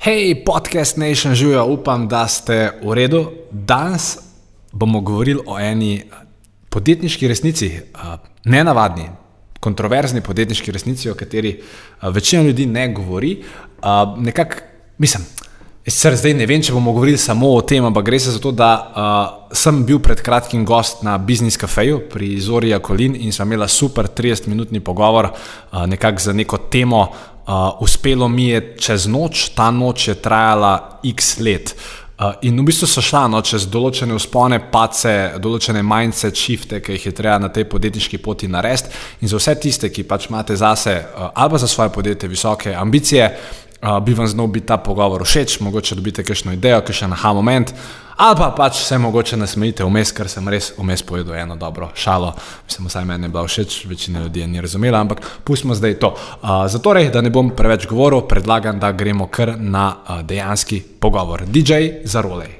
Hej, podcast Nation, živijo, upam, da ste v redu. Danes bomo govorili o eni podjetniški resnici, ne navadni, kontroverzni podjetniški resnici, o kateri večina ljudi ne govori. Nekako, mislim, sicer zdaj ne vem, če bomo govorili samo o tem, ampak gre se za to, da sem bil pred kratkim gost na Business Cafeju pri Zorija Kolin in smo imeli super 30-minutni pogovor, nekako za neko temo. Uh, uspelo mi je čez noč, ta noč je trajala x let. Uh, in v bistvu so šla no, čez določene uspone, pace, določene mindset shifte, ki jih je treba na tej podjetniški poti narediti. In za vse tiste, ki pač imate zase uh, ali za svoje podjetje visoke ambicije, uh, bi vam znal biti ta pogovor všeč, mogoče dobite kakšno idejo, kakšen aha moment. Ali pa pač se mogoče nasmejite vmes, ker sem res vmes povedal eno dobro šalo. Mislim, vsaj meni je bila všeč, večina ljudi je ni razumela, ampak pustimo zdaj to. Uh, zato, da ne bom preveč govoril, predlagam, da gremo kar na uh, dejanski pogovor. DJ za rolej.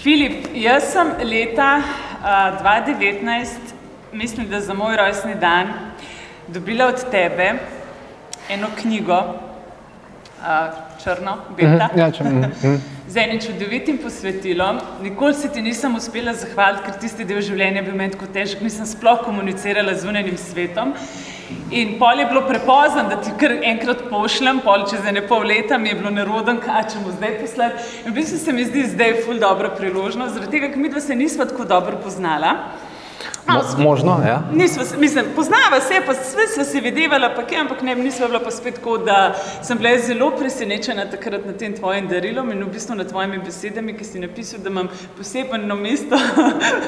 Filip, jaz sem leta uh, 2019, mislim, da za moj rojstni dan, dobila od tebe eno knjigo, črno, beta, Mhm, ja, če- mhm, mhm. z enim čudovitim posvetilom. Nikoli se ti nisem uspela zahvaliti, ker tisti del življenja je bil meni tako težek, nisem sploh komunicirala z unenim svetom. In pol je bilo prepozno, da ti kar enkrat pošljem, pol čez ene pol leta mi je bilo neroden, kaj če mu zdaj poslati. In v bistvu se mi zdi zdaj ful dobra priložnost, zaradi tega, ker mi dva se nisva tako dobro poznala. Mo možno, ja. Nisva, mislim, poznava se, pa sve sva se videvala, pa kaj, ampak ne, nisva bila pa spet tako, da sem bila zelo presenečena takrat nad tem tvojim darilom in v bistvu nad tvojimi besedami, ki si napisal, da imam posebno mesto.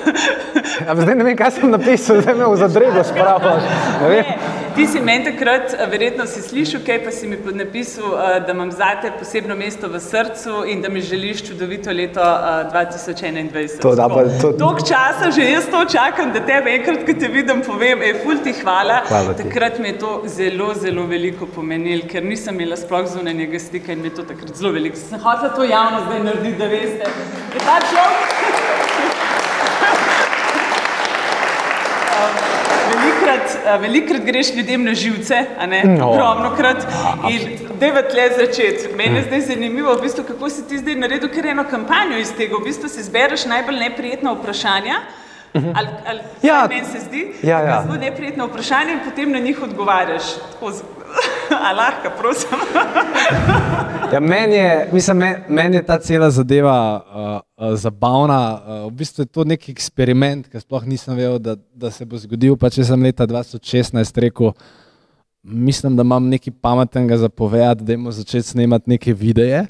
ja zdaj ne vem, kaj sem napisal, zdaj me v zadrego spravljaš. Ti si meni takrat, a verjetno si slišal, kaj pa si mi pod- napisal, a, da imam zate posebno mesto v srcu in da mi želiš čudovito leto a, 2021. To da pa- to- Dolg časa že jaz to čakam, da tebe enkrat, ko te vidim, povem, ej, ful ti hvala. Hvala ti. Takrat mi je to zelo, zelo veliko pomenilo, ker nisem imela sploh zunanjega stika in mi je to takrat zelo veliko. Sem hotela to javno zdaj narediti, da veste. Je ta človek. Velikrat, a, velikrat greš ljudem na živce, ne? No. Ogromno krat. In deva tle začeti. Mene je zdaj zanimivo, v bistvu, kako si ti zdaj naredil kar eno kampanjo iz tega. V bistvu si zbereš najbolj neprijetna vprašanja. Ali, ali Ja. meni se zdi, Ja, ja. zelo neprijetna vprašanja in potem na njih odgovarjaš. Tako. A lahko, prosim. Ja, meni je, mislim, men, meni je ta cela zadeva uh, uh, zabavna. Uh, v bistvu je to nek eksperiment, ki sploh nisem vedel, da, da se bo zgodil. Pa če sem leta 2016 rekel, mislim, da imam nekaj pametnega za povedati, da imamo začeti snemati neke videe.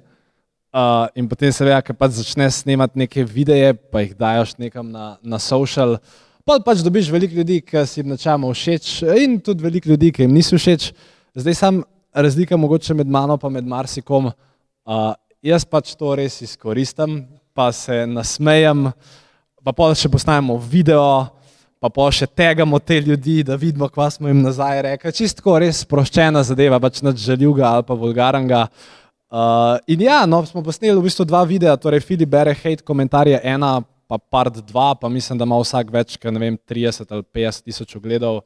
Uh, in potem se ve, ker pač začneš snemati neke videe, pa jih dajoš nekam na, na social. Pa pač dobiš veliko ljudi, ki si jim načeloma všeč, in tudi veliko ljudi, ki jim niso všeč. Zdaj sam razlika mogoče med mano in med marsikom. Uh, jaz pač to res izkoristim, pa se nasmejem, pa pa še posnamemo video, pa pa še tegamo te ljudi, da vidimo, kva smo jim nazaj rekli. Čistko res sproščena zadeva, pač nad žaljuga ali pa vulgaranga. Uh, in ja, no, smo posneli v bistvu dva videa, torej Filip bere hate komentarje, ena pa part dva, pa mislim, da ima vsak več, kot ne vem, 30 ali 50 tisoč ogledov.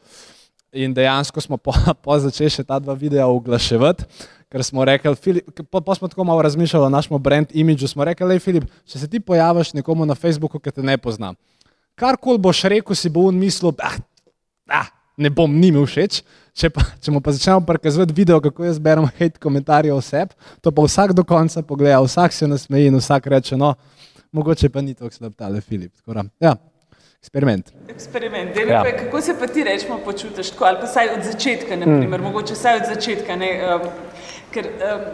In dejansko smo po, po začeli še ta dva videa oglaševati, ker smo rekli, Filip, pa, pa smo tako malo razmišljali o našem brand imidžu, smo rekli, le Filip, če se ti pojaviš nekomu na Facebooku, ki te ne pozna, karkoli boš rekel, si bo on mislil, ah, ah, ne bom njim všeč. Če, pa, če mu pa začnemo prikazovati video, kako jaz berem hate komentarje oseb, to pa vsak do konca pogleda, vsak se nasmeji in vsak reče, no, mogoče pa ni tako slab tale Filip. Tako da, Ja, eksperiment. Eksperiment. Ja. Ja. Kako se pa ti rečemo počutiš tako, ali pa saj od začetka, naprimer, mm. mogoče saj od začetka. Ne, um, ker um,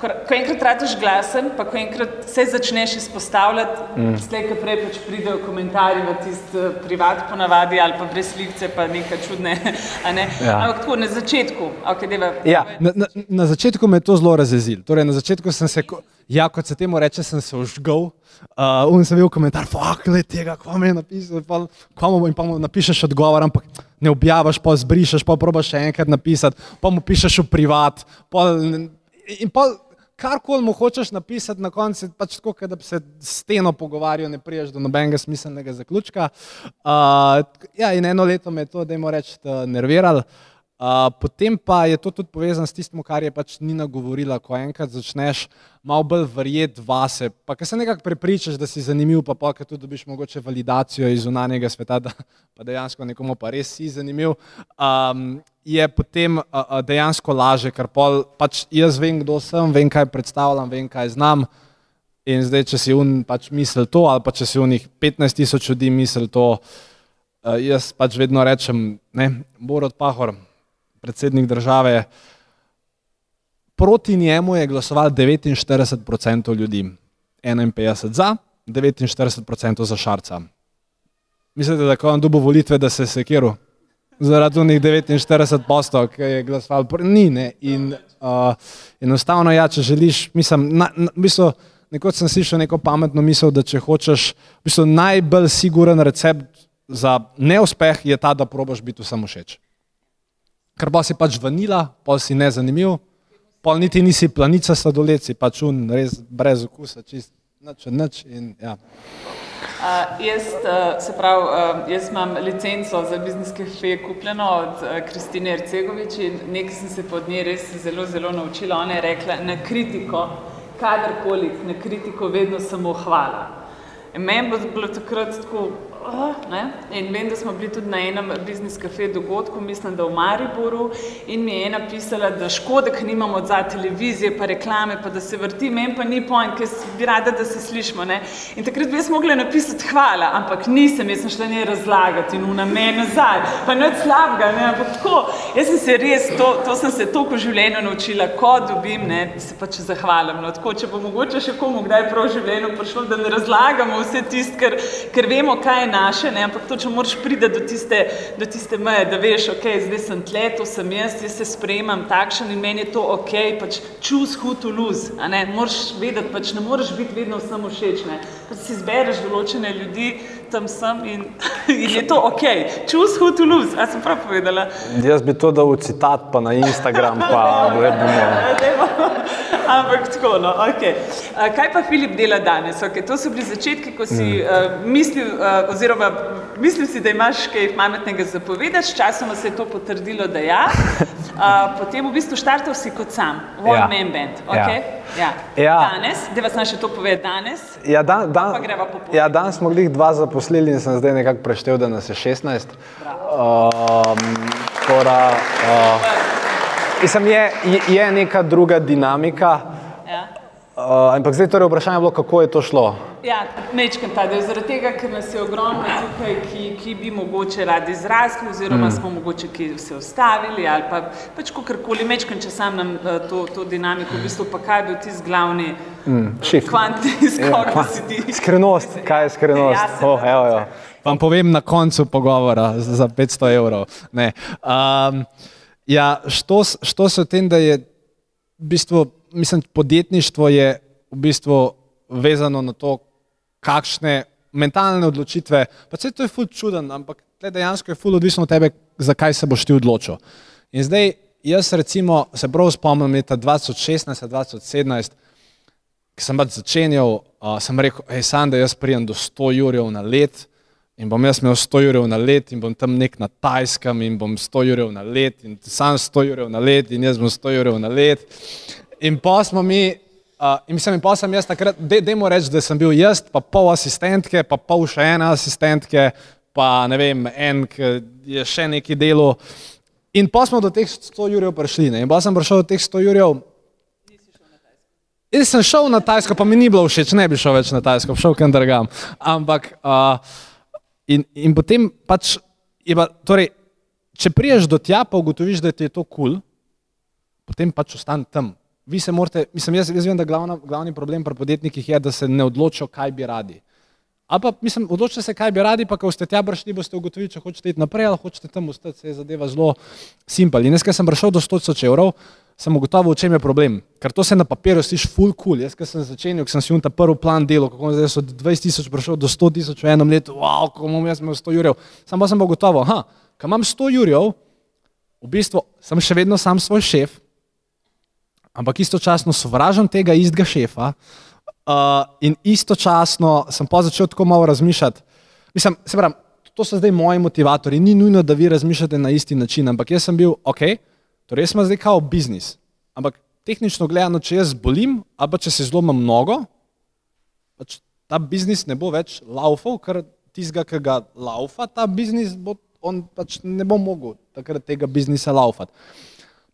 ko, enkrat rečeš glasen, pa ko enkrat se začneš izpostavljati, mm. slej, ko prej pač pridejo komentarji v tisti uh, privat ponavadi ali pa brez slivce, pa nekaj čudne. Ne? Ja. Ampak tako na začetku, okay, deva, ja. na, na, na začetku me je to zelo razjezil. Torej, na začetku sem se, ja, kot se temu reče, sem se užgal. Uh, in sem videl komentar, fuck, le tega, kva mi je napisal, pa, kva mu, in pa mu napišeš odgovor, ampak ne objaviš, pa zbrišeš, pa probaš še enkrat napisati, pa mu pišeš v privat. Pa, in pa karkoli mu hočeš napisati na koncu, pač tako, da bi se steno pogovarjal, ne priješ do nobenega smiselnega zaključka. Uh, ja, in eno leto me je to, da jim rečem, nerviralo. Uh, potem pa je to tudi povezano s tistim, kar je pač Nina govorila, ko enkrat začneš malo bolj verjeti vase, pa ki se nekako prepričaš, da si zanimiv, pa pa tudi dobiš mogoče validacijo iz zunanjega sveta, da pa dejansko nekomu pa res si zanimiv, um, je potem uh, dejansko laže, ker pol, pač jaz vem, kdo sem, vem, kaj predstavljam, vem, kaj znam. In zdaj, če si un pač misel to, ali pa če si unih 15 tisoč ljudi misel to, uh, jaz pač vedno rečem, ne, Borod Pahor predsednik države, proti njemu je glasovalo 49% ljudi, 51% za, 49% za Šarca. Mislite, da ko on dobo volitve, da se je sekiral? Zaradi teh 49 postov, ki je glasoval, ni ne. In uh, enostavno, ja, če želiš, mislim, na, na, mislim, nekoč sem slišal neko pametno misel, da če hočeš, mislim, najbolj siguren recept za neuspeh je ta, da probaš biti vsem všeč ker pa si pač vanila, pa si nezanimiv, pa niti nisi planica sladoled, si pač un, res brez okusa, čist nič, nič in ja. Uh, jaz, uh, se pravi, uh, jaz imam licenco za biznis kafe kupljeno od uh, Kristine Ercegovič in nekaj sem se pod njej res zelo, zelo naučila. Ona je rekla, na kritiko, kadarkoli, na kritiko vedno samo hvala. Meni bo bilo takrat tako, Ne? In vem, da smo bili tudi na enem biznis kafe dogodku, mislim, da v Mariboru, in mi je ena pisala, da škoda, ker nimamo za televizije, pa reklame, pa da se vrti, meni pa ni pojem, ker bi rada, da se slišimo. Ne? In takrat bi jaz mogla napisati hvala, ampak nisem, jaz sem šla ne razlagati in v namen nazaj, pa nič slabega, ne? ampak tako. Jaz sem se res, to, to sem se toliko v življenju naučila, ko dobim, ne, se pač zahvalim. No? Tako, če bo mogoče še komu kdaj prav v življenju prišlo, da ne razlagamo vse tist, ker, ker vemo, kaj je naše, ne? ampak to, če moraš priti do tiste, do tiste meje, da veš, ok, zdaj sem tle, to sem jaz, jaz se sprejemam takšen in meni je to ok, pač who to lose, a ne, moraš vedeti, pač ne moreš biti vedno samo všeč, ne, pač si izbereš določene ljudi, tam sem in, in je to ok, choose who to lose, a sem prav povedala. Jaz bi to dal v citat pa na Instagram, pa vedno moram. Ampak tako, no, ok. Kaj pa Filip dela danes? Okay, to so bili začetki, ko si mm. uh, mislil, uh, oziroma mislil si, da imaš kaj pametnega zapovedati, sčasoma se je to potrdilo, da ja. Uh, potem v bistvu štartal si kot sam, one ja. man band. Okay? Ja. Ja. Ja. Danes, da vas naj še to pove danes. Ja, dan, dan, ja, danes smo jih dva zaposlili in sem zdaj nekako preštel, da nas je 16. Um, tora, uh, Mislim, je, je neka druga dinamika. Ja. Uh, ampak zdaj torej vprašanje je bilo, kako je to šlo. Ja, mečkam ta del, zaradi tega, ker nas je ogromno tukaj, ki, ki bi mogoče radi zrasli, oziroma mm. smo mogoče ki se ustavili, ali pa pač kakorkoli, mečkam, če sam nam uh, to, to dinamiko, v bistvu pa kaj je bil tisti glavni mm. kvant, iz ja, koga si ti. Skrenost, kaj je skrenost? Ja, oh, evo, evo. Vam povem na koncu pogovora za 500 evrov. Um, Ja, što, što se v tem, da je v bistvu, mislim, podjetništvo je v bistvu vezano na to, kakšne mentalne odločitve, pa vse to je ful čuden, ampak dejansko je ful odvisno od tebe, zakaj se boš ti odločil. In zdaj, jaz recimo se prav spomnim leta 2016-2017, ki sem pač začenjal, uh, sem rekel, hej, sam, da jaz prijem do 100 jurjev na let, in bom jaz imel 100 ur na let in bom tam nek na tajskem in bom 100 ur na let in sam 100 ur na let in jaz bom 100 ur na let. In pa smo mi, uh, in mislim, in pa sem jaz takrat, dajmo reči, da sem bil jaz, pa pol asistentke, pa pol še ene asistentke, pa ne vem, en, ki je še neki delo. In pa smo do teh 100 ur prišli. Ne? In pa sem prišel do teh 100 ur. Jaz sem šel na Tajsko, pa mi ni bilo všeč, ne bi šel več na Tajsko, šel kam drugam. Ampak uh, In, in potem pač, pa, torej, če priješ do tja, pa ugotoviš, da ti je to kul, cool, potem pač ostani tam. Vi se morate, mislim, jaz, jaz vem, da glavna, glavni problem pri podjetnikih je, da se ne odločijo, kaj bi radi. Ali pa, mislim, odločite se, kaj bi radi, pa ko ste tja prišli, boste ugotovili, če hočete iti naprej ali hočete tam ostati, se je zadeva zelo simpel. In jaz, ker sem prišel do 100 tisoč evrov, sem ugotovil, v čem je problem. Ker to se na papirju sliši full cool. Jaz, ker sem začenjal, ker sem si unta prvi plan delal, kako zdaj so 20 tisoč prišel do 100 tisoč v enem letu, wow, kako bom jaz imel 100 jurjev. Sam pa sem ugotovil, ha, ko imam 100 jurjev, v bistvu sem še vedno sam svoj šef, ampak istočasno sovražam tega istega šefa. Uh, in istočasno sem pa začel tako malo razmišljati. Mislim, se pravi, to so zdaj moji motivatori. Ni nujno, da vi razmišljate na isti način, ampak jaz sem bil, ok, torej jaz sem zdaj kao biznis. Ampak tehnično gledano, če jaz bolim, ali pa če se zlomim mnogo, pač ta biznis ne bo več laufal, ker tistega, ki ga laufa, ta biznis bo, on pač ne bo mogel takrat tega biznisa laufati.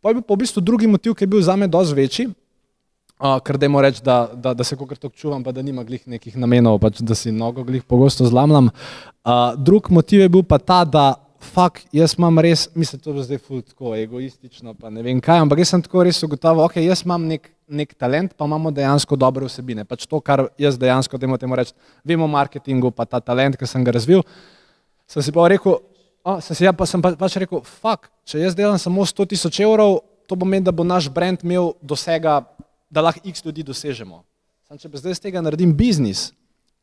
Pa je bil pa v bistvu drugi motiv, ki je bil za me dosti večji, uh, ker dajmo reči, da, da, da se kokrat tako čuvam, pa da nima glih nekih namenov, pač da si mnogo glih pogosto zlamljam. Uh, drug motiv je bil pa ta, da fuk, jaz imam res, mislim, to je zdaj tako egoistično, pa ne vem kaj, ampak jaz sem tako res ugotovil, ok, jaz imam nek, nek talent, pa imamo dejansko dobre vsebine. Pač to, kar jaz dejansko, da imamo reči, vemo o marketingu, pa ta talent, ki sem ga razvil, sem si pa rekel, Oh, sem si ja, pa sem pa, pač rekel, fuk, če jaz delam samo 100 tisoč evrov, to pomeni, da bo naš brand imel dosega, da lahko x ljudi dosežemo. Sam, če pa zdaj z tega naredim biznis,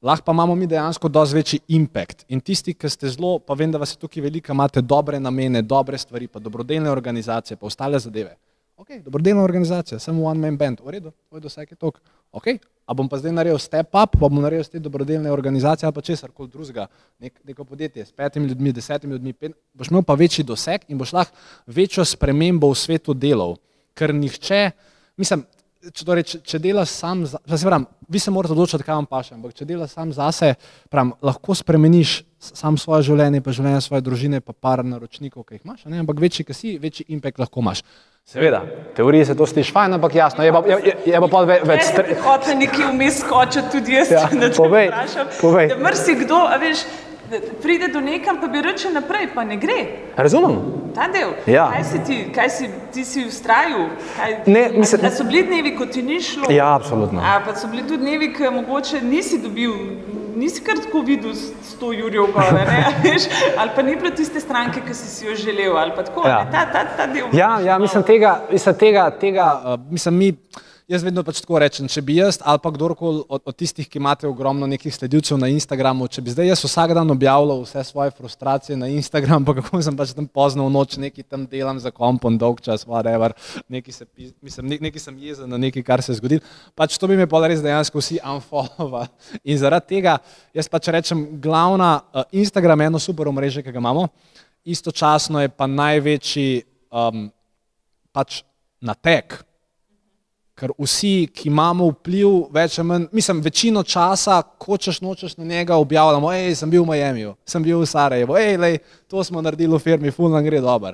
lahko pa imamo mi dejansko dosti večji impact. In tisti, ki ste zelo, pa vem, da vas je tukaj veliko, imate dobre namene, dobre stvari, pa dobrodelne organizacije, pa ostale zadeve. Ok, dobrodelna organizacija, samo one man band, v redu, doseg je tok. Ok, A bom pa zdaj naredil step up, pa bom naredil te dobrodelne organizacije ali pa česar koli drugega, nek, neko podjetje s petimi ljudmi, desetimi ljudmi, pet, boš imel pa večji doseg in boš lahko večjo spremembo v svetu delal. Ker nihče, mislim, če, torej, če, če delaš sam, za, se pravim, vi se morate odločiti, kaj vam paše, ampak če delaš sam zase, pravim, lahko spremeniš sam svoje življenje, pa življenje svoje družine, pa par naročnikov, ki jih imaš, ne? ampak večji, ki si, večji impact lahko imaš. Seveda, v teoriji se to sliši fajn, ampak jasno, je pa, je, je pa pol več stres. Hoče nekje vmes skočiti tudi jaz, Ja, če ne povej, povej. Da mrsikdo, a veš, da pride do nekam, pa bi reče naprej, pa ne gre. Razumem. Ta del. Ja. Kaj si ti, kaj si, ti si ustrajal? Kaj, Ne, mislim- a, a so bili dnevi, ko ti ni šlo? Ja, absolutno. A pa so bili tudi dnevi, ko mogoče nisi dobil, nisi kar tako videl s 100 jurjev gore, ne, veš, ali pa ni bilo tiste stranke, ki si si jo želel, ali pa tako, Ja. ne, ta, ta, ta del. Ja, ja mislim, tega, mislim, tega, tega uh, mislim, mi, jaz vedno pač tako rečem, če bi jaz ali pa kdorkoli od, od tistih, ki imate ogromno nekih sledilcev na Instagramu, če bi zdaj jaz vsak dan objavljal vse svoje frustracije na Instagram, pa kako sem pač tam pozno v noč, nekaj tam delam za kompon, dolg čas, whatever, nekaj, se, mislim, ne, nekaj sem jezen na nekaj, kar se je zgodilo, pač to bi me pa res dejansko vsi unfollowali. In zaradi tega jaz pač rečem, glavna, uh, Instagram je eno super omrežje, ki ga imamo, istočasno je pa največji um, pač natek. Ker vsi, ki imamo vpliv, več ali manj, mislim, večino časa, hočeš nočeš na njega objavljamo, hej, sem bil v Miamiju, sem bil v Sarajevu, hej, lej, to smo naredili v firmi, ful nam gre dobro.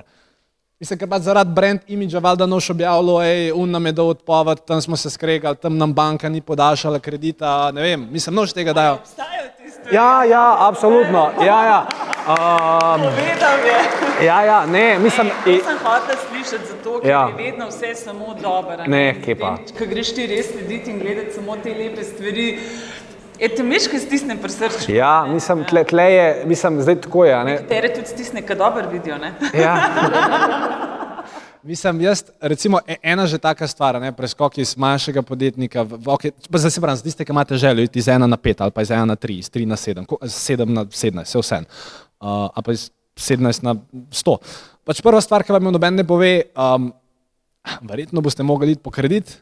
Mislim, ker pač zaradi brand imidža valjda noš objavljalo, hej, un nam je dal odpoved, tam smo se skregali, tam nam banka ni podaljšala kredita, ne vem, mislim, noč tega dajo. Obstajajo te stvari. Ja, ja, absolutno, ja, ja. Um, Povedal je. ja, ja, ne, mislim, To sem hotel slišati, zato ker Ja. je vedno vse samo dobro. a Ne, kje pa. Ko greš ti res slediti in gledati samo te lepe stvari, je te miške stisne pri srcu. Ja, mislim, tle, tle je, mislim, zdaj tako je. a Ne? Tere tudi stisne, kad dober vidijo, ne? Ja. Mislim, jaz, recimo, e- ena že taka stvar, ne, preskok iz manjšega podjetnika, v, v, okay, pa zdaj se pravim, zdaj ste, ki imate željo iti iz ena na pet ali pa iz ena na tri, iz tri na sedem, ko- iz sedem na sedemnajst, vse vse. Uh, ali pa iz sedemnajst na sto. Pač prva stvar, ki vam jo noben ne pove, um, verjetno boste mogli iti po kredit.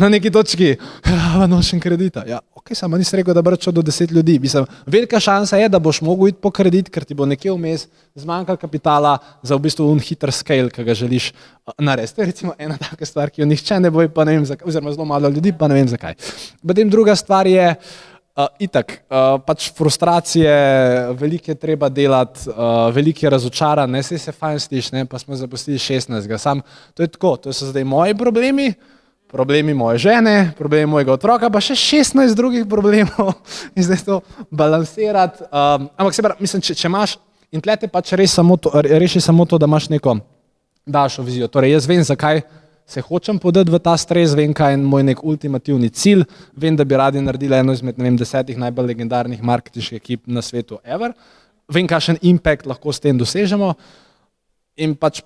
Na neki točki, ja, nočem kredita. Ja, ok, samo nisi rekel, da šel do deset ljudi. Mislim, velika šansa je, da boš mogel iti po kredit, ker ti bo nekje vmes zmanjkalo kapitala za v bistvu un hiter scale, ki ga želiš uh, narediti. To je recimo ena taka stvar, ki jo nihče ne bo, pa ne vem zakaj, oziroma zelo malo ljudi, pa ne vem zakaj. Potem druga stvar je, Uh, itak, uh, pač frustracije, veliko je treba delati, uh, veliko je razočaran, ne se se fajn sliši, ne, pa smo zapustili 16. Sam, to je tako, to so zdaj moji problemi, problemi moje žene, problemi mojega otroka, pa še 16 drugih problemov in zdaj to balansirati. Um, ampak se pravi, mislim, če, če imaš in tlete pač res samo to, re- reši samo to, da imaš neko daljšo vizijo. Torej, jaz vem, zakaj se hočem podati v ta stres, vem, kaj je moj nek ultimativni cilj, vem, da bi radi naredili eno izmed vem, desetih najbolj legendarnih marketinških ekip na svetu, ever. vem, kakšen impact lahko s tem dosežemo. In pač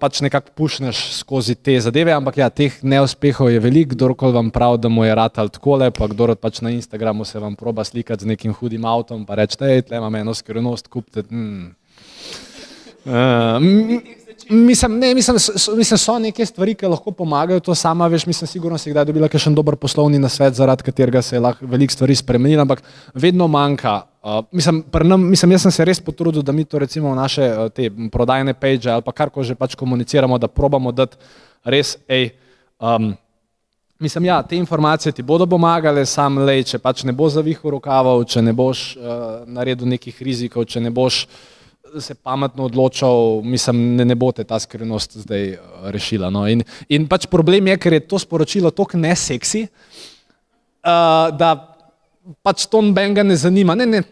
pač nekako pušneš skozi te zadeve, ampak ja, teh neuspehov je veliko, kdorkoli vam pravi, da mu je rad ali takole, pa kdo pač na Instagramu se vam proba slikati z nekim hudim avtom, pa reče, hej, tle imam eno skrivnost, kupite. Hmm. Uh, mislim, ne, mislim, so, mislim, so neke stvari, ki lahko pomagajo, to sama veš, mislim, sigurno si kdaj dobila kakšen dober poslovni nasvet, zaradi katerega se je lahko veliko stvari spremenilo, ampak vedno manjka. Uh, mislim, nam, mislim, jaz sem se res potrudil, da mi to recimo v naše uh, te prodajne page ali pa karkoli že pač komuniciramo, da probamo dati res, ej, um, mislim, ja, te informacije ti bodo pomagale, sam lej, če pač ne bo zavihal rokavov, če ne boš uh, naredil nekih rizikov, če ne boš uh, se pametno odločal, mislim, ne, ne bo te ta skrivnost zdaj eh, rešila. No. In, in pač problem je, ker je to sporočilo tako neseksi, uh, da pač to nobenega ne zanima. Ne, ne.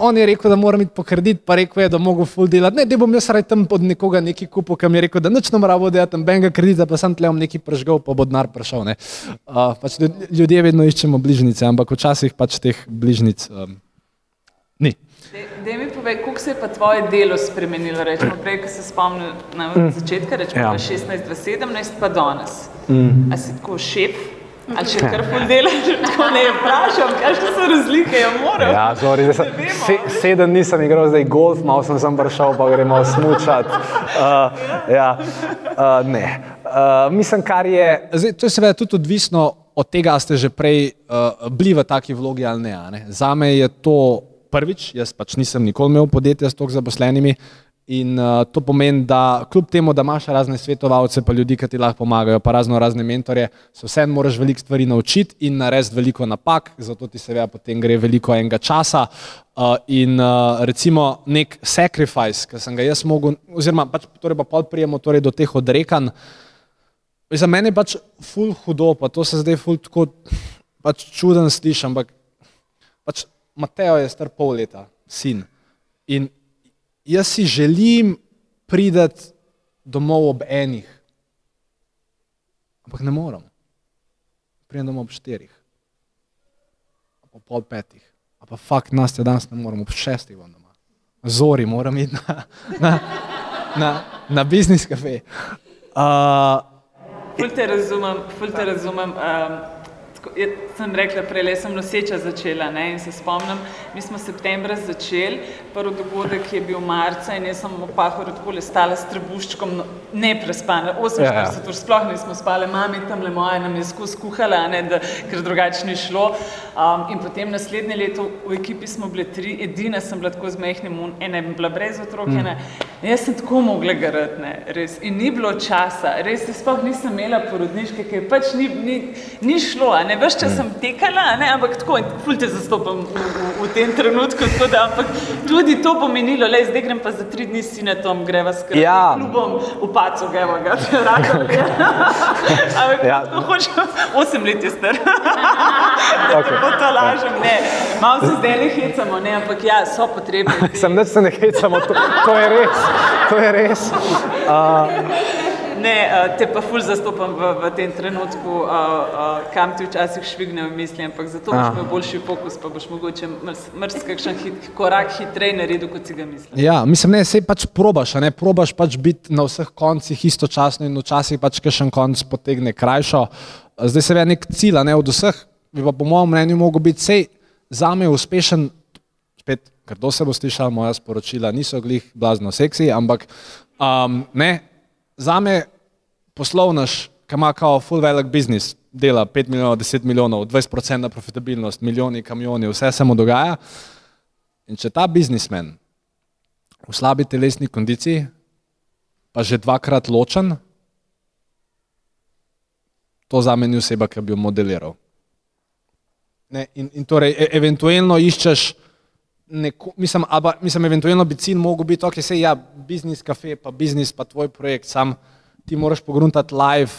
On je rekel, da mora iti po kredit, pa rekel je, da mogo full delati. Ne, da bom jaz raj tam pod nekoga neki kupil, ki mi je rekel, da nič ne mora voditi, tam benga kredita, pa sem tle vam neki prežgal, pa bo denar prišel. Uh, pač ljudje vedno iščemo bližnjice, ampak včasih pač teh bližnjic um, ni. Da mi povej, kako se je pa tvoje delo spremenilo, rečemo prej, ko se spomnim na mm. začetka, rečemo ja. 16, 17, pa danes. Mm. A si tako šef? Ali če kar pol delaš, tako ne vprašam, kakšne so razlike, ja moram. Ja, sorry, se, se, sedem nisem igral, zdaj golf, malo sem sem prišel, pa gremo smučat. Uh, ja, uh, ne. Uh, mislim, kar je... Zdaj, to je seveda tudi odvisno od tega, ste že prej uh, bili v taki vlogi ali ne. ne. Zame je to prvič, jaz pač nisem nikoli imel podjetja s toliko zaposlenimi. In uh, to pomeni, da kljub temu, da imaš razne svetovalce, pa ljudi, ki ti lahko pomagajo, pa razno razne mentorje, se vseeno moraš veliko stvari naučiti in narediti veliko napak, zato ti seveda potem gre veliko enega časa. Uh, in uh, recimo nek sacrifice, ki sem ga jaz mogel, oziroma pač torej pa podprijemo torej do teh odrekanj, za mene je pač ful hudo, pa to se zdaj ful tako pač čuden slišim, ampak pač Mateo je star pol leta, sin. In jaz si želim priti domov ob enih, ampak ne morem. Pridem domov ob štirih, ob pol petih, a pa fakt nas je danes ne morem, ob šestih vam doma. Zori, moram iti na, na, na, na biznis kafe. Uh, ful te razumem, ful te razumem. Um, jaz sem rekla prej, jaz sem noseča začela ne, in se spomnim, mi smo septembra začeli, prvi dogodek je bil marca in jaz sem v Pahoru tako le stala s trebuščkom, no, ne prespana, 48 ja, ja. ur sploh nismo spale, mami tam le moja nam je skozi kuhala, ne, da, ker drugače ni šlo. Um, in potem naslednje leto v ekipi smo bile tri, edina sem bila tako z mehnim, ena je bila brez otrok, mm. ena, jaz sem tako mogla garati, ne, res. In ni bilo časa, res, sploh nisem imela porodniške, ker pač ni, ni, ni šlo, ne, ne, veš, če sem tekala, ne, ampak tako, ful te zastopam v, v, v tem trenutku, tako da, ampak tudi to pomenilo, le, zdaj grem pa za tri dni s sinetom, greva skrbeti, ja. klubom v pacu, evo ga, rako, ampak ja. hočem, osem let je star, da okay. to to lažem, ne, malo se zdaj ne hecamo, ne, ampak ja, so potrebni. Sem, da se ne hecamo, to, to je res, to je res. Uh, Ne, te pa ful zastopam v, v tem trenutku, uh, uh, kam ti včasih švigne v misli, ampak zato boš imel boljši fokus, pa boš mogoče mrzkakšen hit, korak hitrej naredil, kot si ga misliš. Ja, mislim, ne, sej pač probaš, ne, probaš pač biti na vseh koncih istočasno in včasih pač kakšen konc potegne krajšo. Zdaj se ve nek cilj, ne, od vseh bi pa po mojem mnenju mogel biti sej zame uspešen, spet, ker to se bo slišal, moja sporočila niso glih blazno seksi, ampak um, ne, zame poslovnaš, ki ima kao full velik biznis, dela 5 milijonov, 10 milijonov, 20% na profitabilnost, milijoni, kamioni, vse se mu dogaja. In če ta biznismen v slabi telesni kondiciji, pa že dvakrat ločen, to za meni oseba, ki bi jo modeliral. Ne, in, in torej, e, eventualno iščeš, neko, mislim, aba, mislim, eventualno bi cilj mogel biti, ok, se ja, biznis kafe, pa biznis, pa tvoj projekt, sam ti moraš pogruntati live,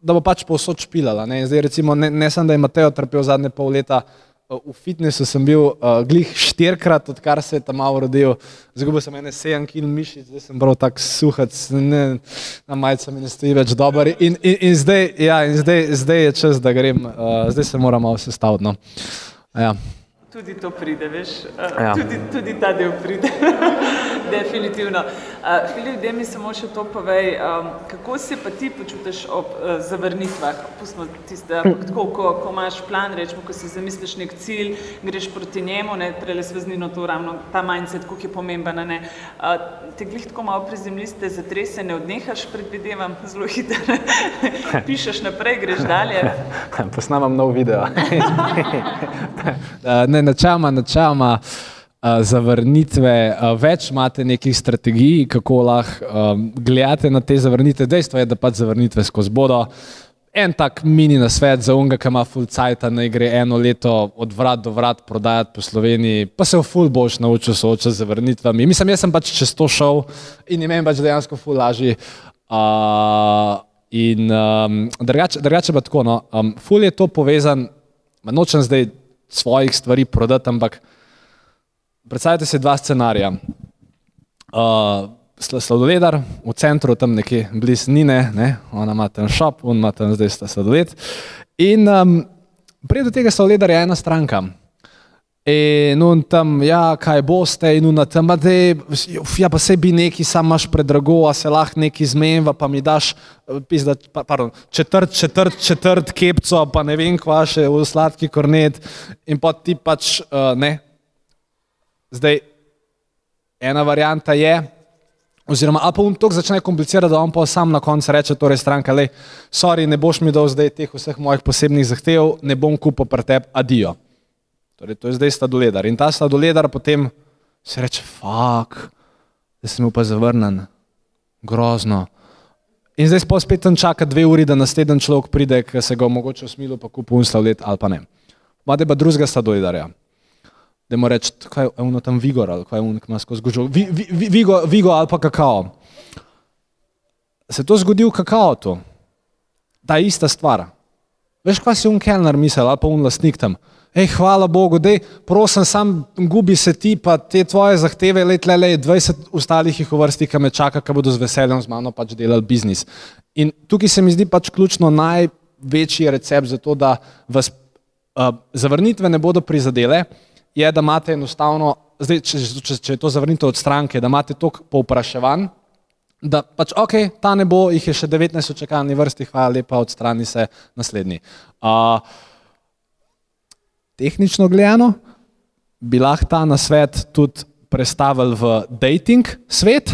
da bo pač povsod špilala. Ne, Zdaj, recimo, ne, ne sem, da je Mateo trpel zadnje pol leta v fitnessu sem bil uh, glih štirikrat, odkar se je tam malo rodil. Zgubil sem ene 7 kg mišic, zdaj sem prav tako suhac, ne, na majica mi ne stoji več dobro. In, in, in, zdaj, ja, in zdaj, zdaj je čas, da grem, uh, zdaj se moram malo sestaviti. No. Ja. Tudi to pride, veš, uh, ja. tudi, tudi ta del pride, definitivno. Uh, Filip, da mi samo še to povej, kako se pa ti počutiš ob uh, zavrnitvah? Pustimo tiste, tako, ko, ko imaš plan, rečemo, ko si zamisliš nek cilj, greš proti njemu, ne prele sveznino to ravno, ta mindset, koliko je pomemben, ne. Te glih tako malo prizemljiste, zatrese, ne odnehaš, predvidevam, zelo hitro, pišeš naprej, greš dalje. Posnamam nov video. ne, načeloma, načeloma uh, zavrnitve, uh, več imate nekih strategij, kako lahko um, gledate na te zavrnitve. Dejstvo je, da pač zavrnitve skozi bodo. En tak mini na svet za unga, ki ima full cajt, da gre eno leto od vrat do vrat prodajati po Sloveniji, pa se v full boš naučil soočati z zavrnitvami. Mislim, jaz sem pač čez to šel in imam pač dejansko full lažji. Uh, in um, drugače, drugače pa tako, no, um, full je to povezan, nočem zdaj svojih stvari prodati, ampak predstavljajte si dva scenarija. Uh, sladoledar v centru, tam nekje bliz Nine, ne? ona ima ten šop, on ima tam zdaj sta sladoled. In um, prej do tega sladoledar je ena stranka. In on tam, ja, kaj boste, in on tam, da ja, pa se bi neki sam imaš predrago, a se lahko neki zmenjava, pa mi daš pizda, pardon, četrt, četrt, četrt kepco, pa ne vem, kva še v sladki kornet. In pa ti pač uh, ne. Zdaj, ena varijanta je, oziroma, a pa on to začne komplicirati, da on pa sam na koncu reče, torej stranka, le, sorry, ne boš mi dal zdaj teh vseh mojih posebnih zahtev, ne bom kupil pretep, adijo. Torej, to je zdaj sladoledar. In ta sladoledar potem se reče, fuk, da sem bil pa zavrnen, grozno. In zdaj spet tam čaka dve uri, da naslednji človek pride, ki se ga mogoče usmilo, pa kupi un sladoled ali pa ne. Made pa drugega sladoledarja. Da mu reče, kaj je ono tam vigor ali kaj je ono, ki ima skozi gužo. Vi, vi, vigo, vigo ali pa kakao. Se to zgodi v kakao tu? Ta ista stvar. Veš, kaj si un kelner mislil ali pa un lastnik tam? Ej, hvala Bogu, da prosim, sam gubi se ti, pa te tvoje zahteve, let le, le 20 ostalih jih uvrsti, ki me čaka, ki bodo z veseljem z mano pač delali biznis. In tukaj se mi zdi pač ključno največji recept za to, da vas uh, zavrnitve ne bodo prizadele, je, da imate enostavno, zdaj, če, če, če je to zavrnitev od stranke, da imate to povpraševan, da pač ok, ta ne bo, jih je še 19 v čakalni vrsti, hvala lepa, odstrani se naslednji. Uh, tehnično gledano, bi lahko ta na svet tudi predstavili v dating svet,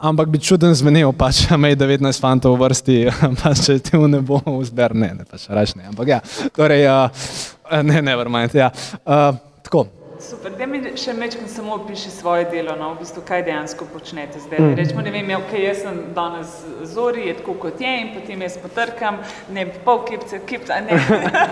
ampak bi čuden zvenel, pač, da ima 19 fantov v vrsti, pa če ti v ne bo vzber, ne, ne, pač rač ne, ampak ja, torej, uh, ne, ne, vermajte, ja, uh, tako. Super, da mi še mečkam samo opiši svoje delo, no, v bistvu, kaj dejansko počnete zdaj. Mm. Rečemo, ne vem, ja, ok, jaz sem danes zori, je tako kot je in potem jaz potrkam, ne bi pol kipce, kipce, ne,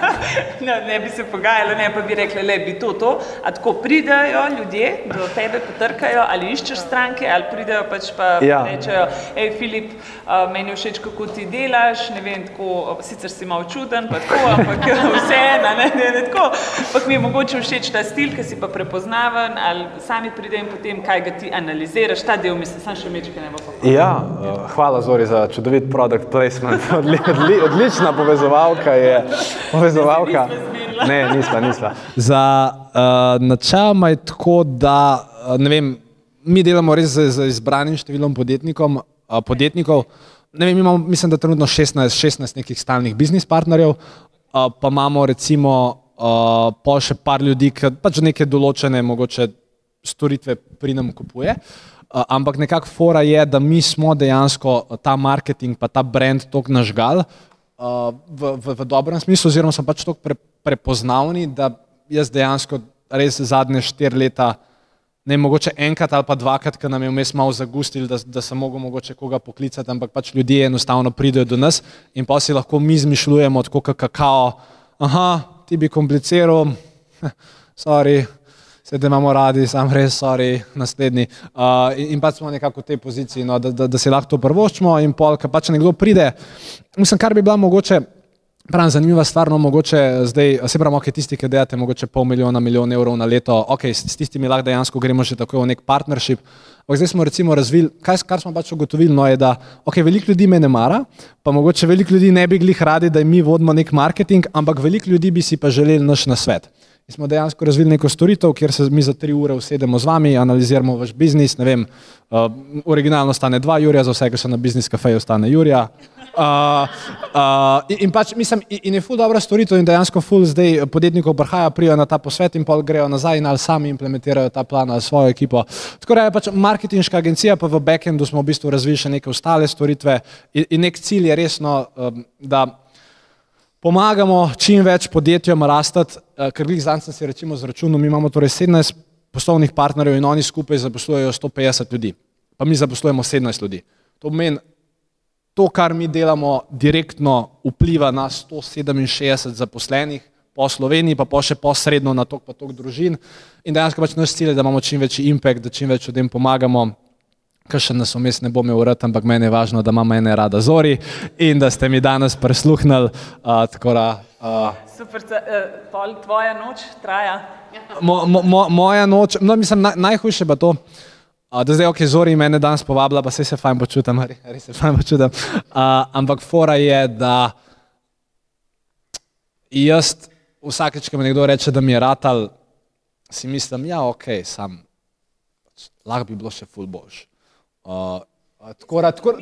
no, ne bi se pogajali, ne pa bi rekli, le bi to, to, a tako pridajo ljudje, do tebe potrkajo, ali iščeš stranke, ali pridajo pač pa ja. rečejo, hej Filip, uh, meni všeč, kako ti delaš, ne vem, tako, sicer si malo čuden, pa tako, ampak vseeno, ne, ne, ne, tako, ampak mi je mogoče všeč ta stil, ki si pa prepoznaven, ali sami pride in potem, kaj ga ti analiziraš, ta del, mislim, sam še mečke ne bo pa. Ja, uh, hvala Zori za čudovit product placement, odli, odli, odlična povezovalka je. Povezovalka. Ne, nisva, nisva. Za uh, načeloma je tako, da, uh, ne vem, mi delamo res z, z izbranim številom uh, podjetnikov, ne vem, imamo, mislim, da trenutno 16, 16 nekih stalnih biznis partnerjev, uh, pa imamo recimo uh, pa še par ljudi, ki pač neke določene mogoče storitve pri nam kupuje. Uh, ampak nekako fora je, da mi smo dejansko ta marketing, pa ta brand tok nažgal uh, v, v, v dobrem smislu, oziroma so pač tok pre, prepoznavni, da jaz dejansko res zadnje štiri leta, ne mogoče enkrat ali pa dvakrat, ker nam je vmes malo zagustili, da, da sem mogel mogoče koga poklicati, ampak pač ljudje enostavno pridejo do nas in pa si lahko mi zmišljujemo, tako kakao, aha, ti bi kompliciral, sorry, sedaj imamo radi, sam res, sorry, naslednji. Uh, in, in pač smo nekako v tej poziciji, no, da, da, da si lahko to prvoščimo in pol, kar pač nekdo pride. Mislim, kar bi bila mogoče Pravim, zanimiva stvar, no, mogoče zdaj, se pravi, okay, tisti, ki delate mogoče pol milijona, milijon evrov na leto, ok, s, s tistimi lahko dejansko gremo že tako v nek partnership. Ampak zdaj smo recimo razvili, kaj, kar smo pač ugotovili, no, je, da okay, veliko ljudi me ne mara, pa mogoče veliko ljudi ne bi glih radi, da mi vodimo nek marketing, ampak veliko ljudi bi si pa želeli naš nasvet. Mi smo dejansko razvili neko storitev, kjer se mi za tri ure usedemo z vami, analiziramo vaš biznis. Vem, uh, originalno stane dva Jurija, za vse, ki so na biznis kafeju, stane Jurija. Uh, uh, in, in pač mislim, in je ful dobra storitev in dejansko ful zdaj podjetnikov prihaja, prijo na ta posvet in pol grejo nazaj in ali sami implementirajo ta plan ali svojo ekipo. Tako da je pač marketinška agencija, pa v backendu smo v bistvu razvili še neke ostale storitve in, in nek cilj je resno, um, da pomagamo čim več podjetjem rastati, eh, ker jih zdaj sem si recimo zračunal, mi imamo torej 17 poslovnih partnerjev in oni skupaj zaposlujejo 150 ljudi, pa mi zaposlujemo 17 ljudi. To pomeni, to, kar mi delamo, direktno vpliva na 167 zaposlenih po Sloveniji, pa po še posredno na tok pa tok družin in dejansko pač naš cilj je, da imamo čim večji impact, da čim več ljudem pomagamo kar še nas vmes ne bo imel rad, ampak meni je važno, da imamo ene rada zori in da ste mi danes prisluhnili. Uh, uh, Super, uh, tvoja noč traja. Mo, mo, mo, moja noč, no, mislim, naj, najhujše pa to. Uh, da zdaj, ok, zori mene danes povabila, pa se se fajn počutim, res se fajn počutim. Uh, ampak fora je, da jaz vsakeč, ko mi nekdo reče, da mi je ratal, si mislim, ja, ok, sam, lahko bi bilo še ful boljš. Uh, tako, tako,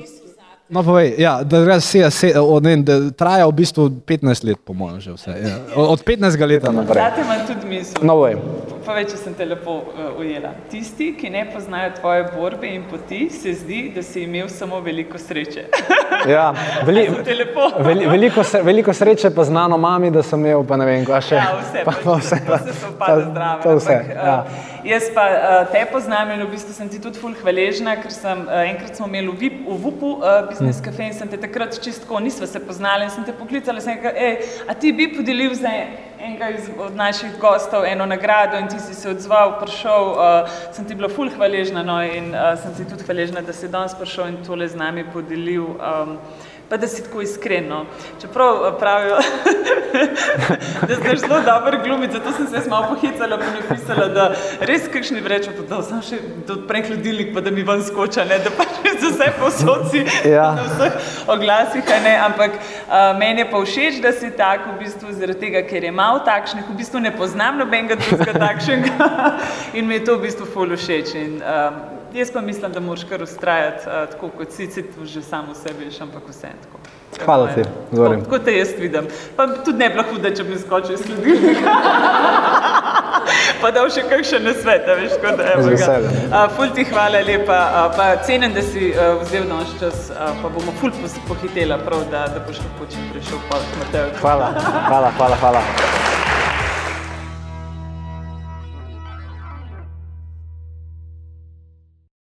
no, povej, ja, da, se, se, od, ne, da traja v bistvu 15 let, po mojem, že vse. Ja. Od 15 let naprej. Zate imam tudi misel. No, povej, če sem te lepo uh, ujela. Tisti, ki ne poznajo tvoje borbe in poti, se zdi, da si imel samo veliko sreče. ja, veli, veli, veliko, veliko sreče pa znano mami, da sem imel, pa ne vem, kaj še. Ja, vse. Pa, pa, vse, pa, vse so pa zdrave. To vse, ampak, ja. uh, Jaz pa uh, te poznam in v bistvu sem ti tudi ful hvaležna, ker sem uh, enkrat smo imeli v, VIP, v VUP-u uh, biznis mm. kafe in sem te takrat čistko, nisva se poznali in sem te poklicala, sem rekel, ej, a ti bi podelil za enega iz, od naših gostov eno nagrado in ti si se odzval, prišel, uh, sem ti bila ful hvaležna no, in uh, sem ti tudi hvaležna, da si danes prišel in tole z nami podelil. Um, pa da si tako iskreno. Čeprav eh, pravijo, da si zelo dober glumiti, zato sem se malo pohicala in napisala, da res kakšni vrečo, da sem še odprem hladilnik, pa da mi ven skoča, ne? da pač za vse posodci ja. na vseh oglasih, ne? ampak uh, meni je pa všeč, da si tak v bistvu zaradi tega, ker je malo takšnih, v bistvu ne poznam nobenega drugega takšnega in mi je to v bistvu ful všeč. In, uh, jaz pa mislim, da moraš kar ustrajati, uh, tako kot si ti že samo sebi, ampak vse tako. Hvala ti, Zori. Tako te jaz vidim. Pa tudi ne bi bilo hudo, če bi skočil iz hladilnika. pa da še kakšen nasvet, veš, kot da je. Uh, ful ti hvala lepa, uh, pa cenim, da si uh, vzel naš čas, uh, pa bomo ful pohitela prav, da, da boš lahko čim prišel pa Mateo. Hvala, hvala, hvala, hvala.